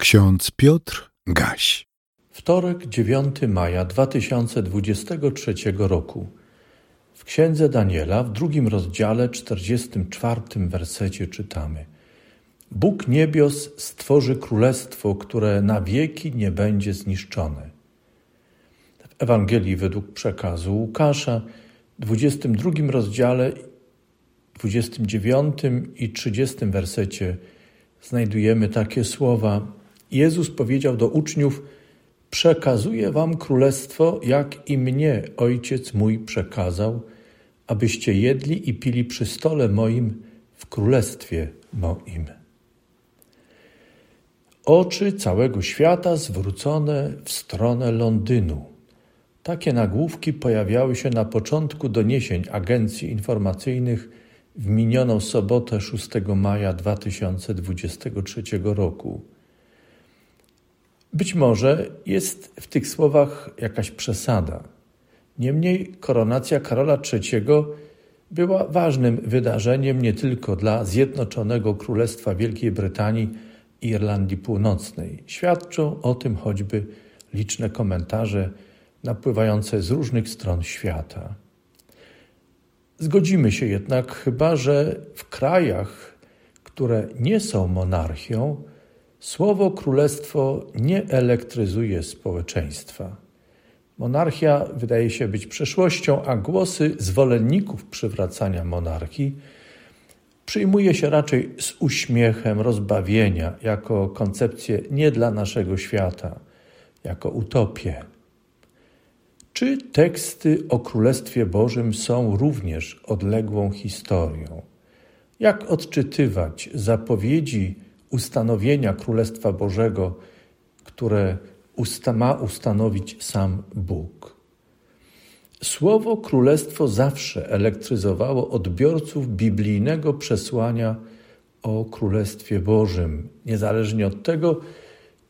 Ksiądz Piotr Gaś. Wtorek, 9 maja 2023 roku. W Księdze Daniela, w drugim rozdziale, 44 wersecie czytamy: Bóg niebios stworzy królestwo, które na wieki nie będzie zniszczone. W Ewangelii według przekazu Łukasza, w 22 rozdziale, 29 i 30 wersecie znajdujemy takie słowa: Jezus powiedział do uczniów: Przekazuję wam królestwo, jak i mnie ojciec mój przekazał, abyście jedli i pili przy stole moim w królestwie moim. Oczy całego świata zwrócone w stronę Londynu. Takie nagłówki pojawiały się na początku doniesień agencji informacyjnych w minioną sobotę 6 maja 2023 roku. Być może jest w tych słowach jakaś przesada. Niemniej koronacja Karola III była ważnym wydarzeniem nie tylko dla Zjednoczonego Królestwa Wielkiej Brytanii i Irlandii Północnej. Świadczą o tym choćby liczne komentarze napływające z różnych stron świata. Zgodzimy się jednak chyba, że w krajach, które nie są monarchią, Słowo królestwo nie elektryzuje społeczeństwa. Monarchia wydaje się być przeszłością, a głosy zwolenników przywracania monarchii przyjmuje się raczej z uśmiechem rozbawienia jako koncepcję nie dla naszego świata, jako utopię. Czy teksty o Królestwie Bożym są również odległą historią? Jak odczytywać zapowiedzi ustanowienia Królestwa Bożego, które usta ma ustanowić sam Bóg. Słowo królestwo zawsze elektryzowało odbiorców biblijnego przesłania o Królestwie Bożym, niezależnie od tego,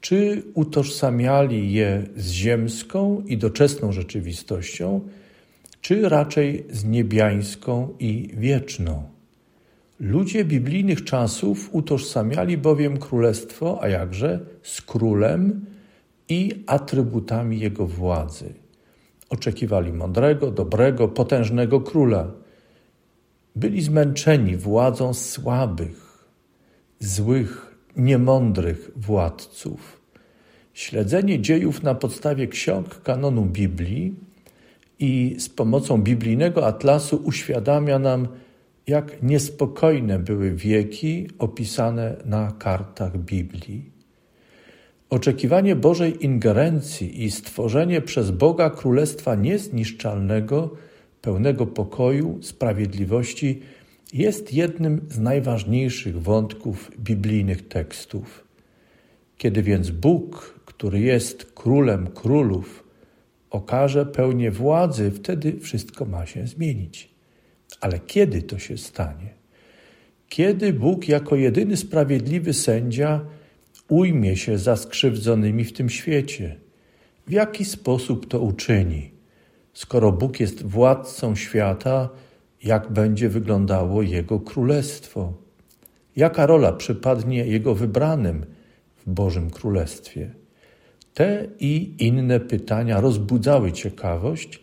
czy utożsamiali je z ziemską i doczesną rzeczywistością, czy raczej z niebiańską i wieczną. Ludzie biblijnych czasów utożsamiali bowiem królestwo, a jakże, z królem i atrybutami jego władzy. Oczekiwali mądrego, dobrego, potężnego króla. Byli zmęczeni władzą słabych, złych, niemądrych władców. Śledzenie dziejów na podstawie ksiąg kanonu Biblii i z pomocą biblijnego atlasu uświadamia nam, jak niespokojne były wieki opisane na kartach Biblii. Oczekiwanie Bożej ingerencji i stworzenie przez Boga Królestwa niezniszczalnego, pełnego pokoju, sprawiedliwości jest jednym z najważniejszych wątków biblijnych tekstów. Kiedy więc Bóg, który jest królem królów, okaże pełnię władzy, wtedy wszystko ma się zmienić. Ale kiedy to się stanie? Kiedy Bóg jako jedyny sprawiedliwy sędzia ujmie się za skrzywdzonymi w tym świecie? W jaki sposób to uczyni? Skoro Bóg jest władcą świata, jak będzie wyglądało Jego królestwo? Jaka rola przypadnie Jego wybranym w Bożym Królestwie? Te i inne pytania rozbudzały ciekawość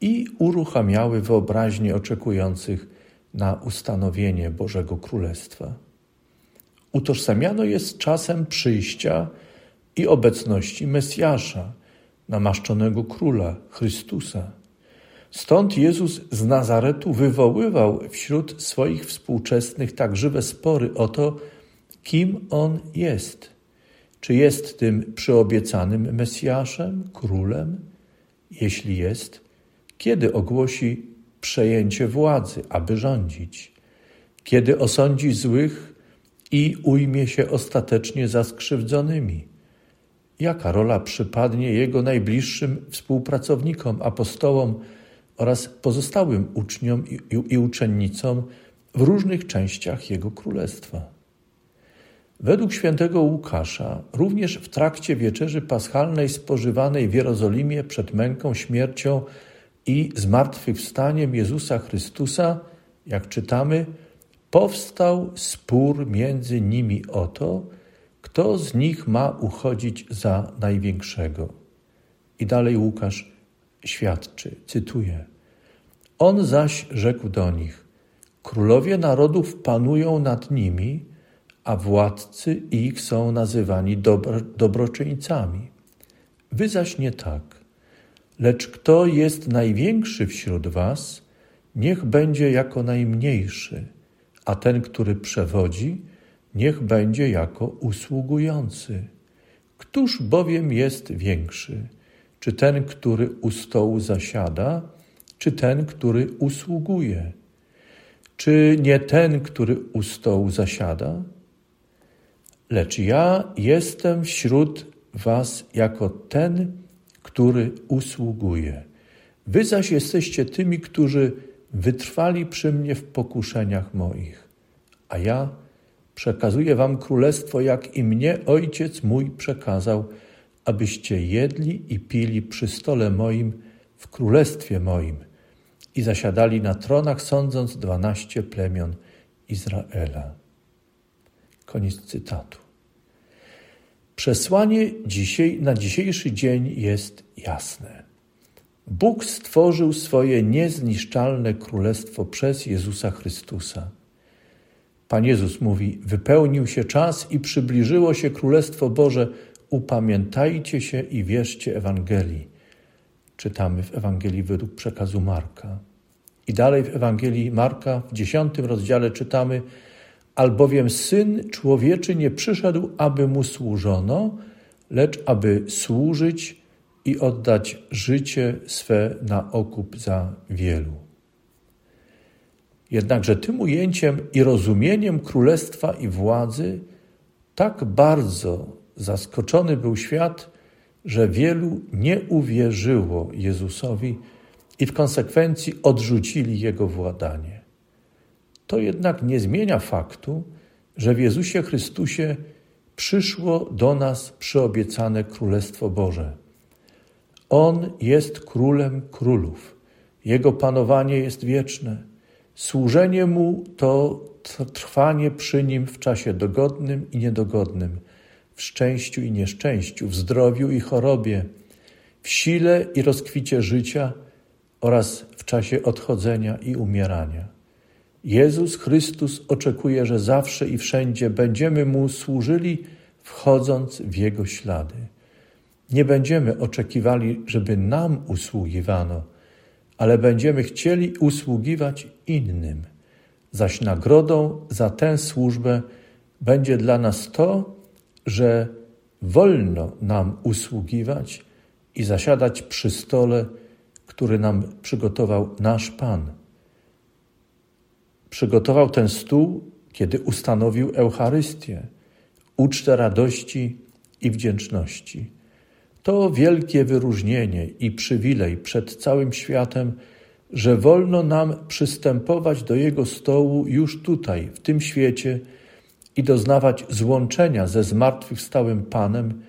i uruchamiały wyobraźnię oczekujących na ustanowienie Bożego Królestwa. Utożsamiano je z czasem przyjścia i obecności Mesjasza, namaszczonego króla Chrystusa. Stąd Jezus z Nazaretu wywoływał wśród swoich współczesnych tak żywe spory o to, kim on jest. Czy jest tym przyobiecanym Mesjaszem, królem? Jeśli jest, kiedy ogłosi przejęcie władzy, aby rządzić? Kiedy osądzi złych i ujmie się ostatecznie za skrzywdzonymi? Jaka rola przypadnie jego najbliższym współpracownikom, apostołom oraz pozostałym uczniom i, i, i uczennicom w różnych częściach jego królestwa? Według świętego Łukasza, również w trakcie wieczerzy paschalnej spożywanej w Jerozolimie przed męką, śmiercią i zmartwychwstaniem Jezusa Chrystusa, jak czytamy, powstał spór między nimi o to, kto z nich ma uchodzić za największego? I dalej Łukasz świadczy, cytuję. On zaś rzekł do nich: Królowie narodów panują nad nimi, a władcy ich są nazywani dobro, dobroczyńcami. Wy zaś nie tak. Lecz kto jest największy wśród was, niech będzie jako najmniejszy, a ten, który przewodzi, niech będzie jako usługujący. Któż bowiem jest większy? Czy ten, który u stołu zasiada, czy ten, który usługuje? Czy nie ten, który u stołu zasiada? Lecz ja jestem wśród was jako ten, który usługuje. Wy zaś jesteście tymi, którzy wytrwali przy mnie w pokuszeniach moich, a ja przekazuję wam królestwo, jak i mnie ojciec mój przekazał, abyście jedli i pili przy stole moim w królestwie moim i zasiadali na tronach, sądząc dwanaście plemion Izraela. Koniec cytatu. Przesłanie dzisiaj, na dzisiejszy dzień jest jasne. Bóg stworzył swoje niezniszczalne królestwo przez Jezusa Chrystusa. Pan Jezus mówi: Wypełnił się czas i przybliżyło się Królestwo Boże. Upamiętajcie się i wierzcie Ewangelii. Czytamy w Ewangelii według przekazu Marka. I dalej w Ewangelii Marka w dziesiątym rozdziale czytamy: Albowiem syn człowieczy nie przyszedł, aby mu służono, lecz aby służyć i oddać życie swe na okup za wielu. Jednakże tym ujęciem i rozumieniem królestwa i władzy tak bardzo zaskoczony był świat, że wielu nie uwierzyło Jezusowi i w konsekwencji odrzucili jego władanie. To jednak nie zmienia faktu, że w Jezusie Chrystusie przyszło do nas przyobiecane Królestwo Boże. On jest królem królów. Jego panowanie jest wieczne. Służenie mu to trwanie przy nim w czasie dogodnym i niedogodnym, w szczęściu i nieszczęściu, w zdrowiu i chorobie, w sile i rozkwicie życia oraz w czasie odchodzenia i umierania. Jezus Chrystus oczekuje, że zawsze i wszędzie będziemy Mu służyli, wchodząc w Jego ślady. Nie będziemy oczekiwali, żeby nam usługiwano, ale będziemy chcieli usługiwać innym. Zaś nagrodą za tę służbę będzie dla nas to, że wolno nam usługiwać i zasiadać przy stole, który nam przygotował nasz Pan. Przygotował ten stół, kiedy ustanowił Eucharystię, ucztę radości i wdzięczności. To wielkie wyróżnienie i przywilej przed całym światem, że wolno nam przystępować do Jego stołu już tutaj, w tym świecie i doznawać złączenia ze zmartwychwstałym Panem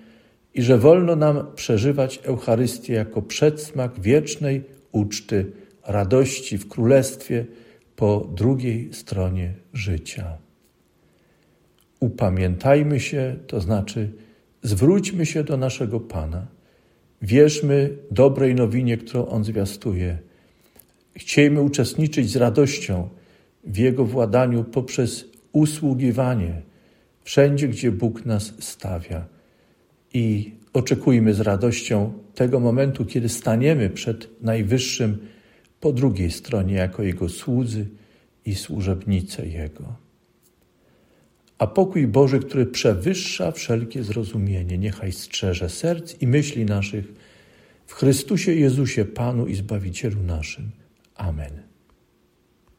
i że wolno nam przeżywać Eucharystię jako przedsmak wiecznej uczty, radości w Królestwie po drugiej stronie życia. Upamiętajmy się, to znaczy zwróćmy się do naszego Pana. Wierzmy dobrej nowinie, którą On zwiastuje. Chciejmy uczestniczyć z radością w Jego władaniu poprzez usługiwanie wszędzie, gdzie Bóg nas stawia. I oczekujmy z radością tego momentu, kiedy staniemy przed Najwyższym po drugiej stronie jako Jego słudzy i służebnice Jego. A pokój Boży, który przewyższa wszelkie zrozumienie, niechaj strzeże serc i myśli naszych w Chrystusie Jezusie, Panu i Zbawicielu naszym. Amen.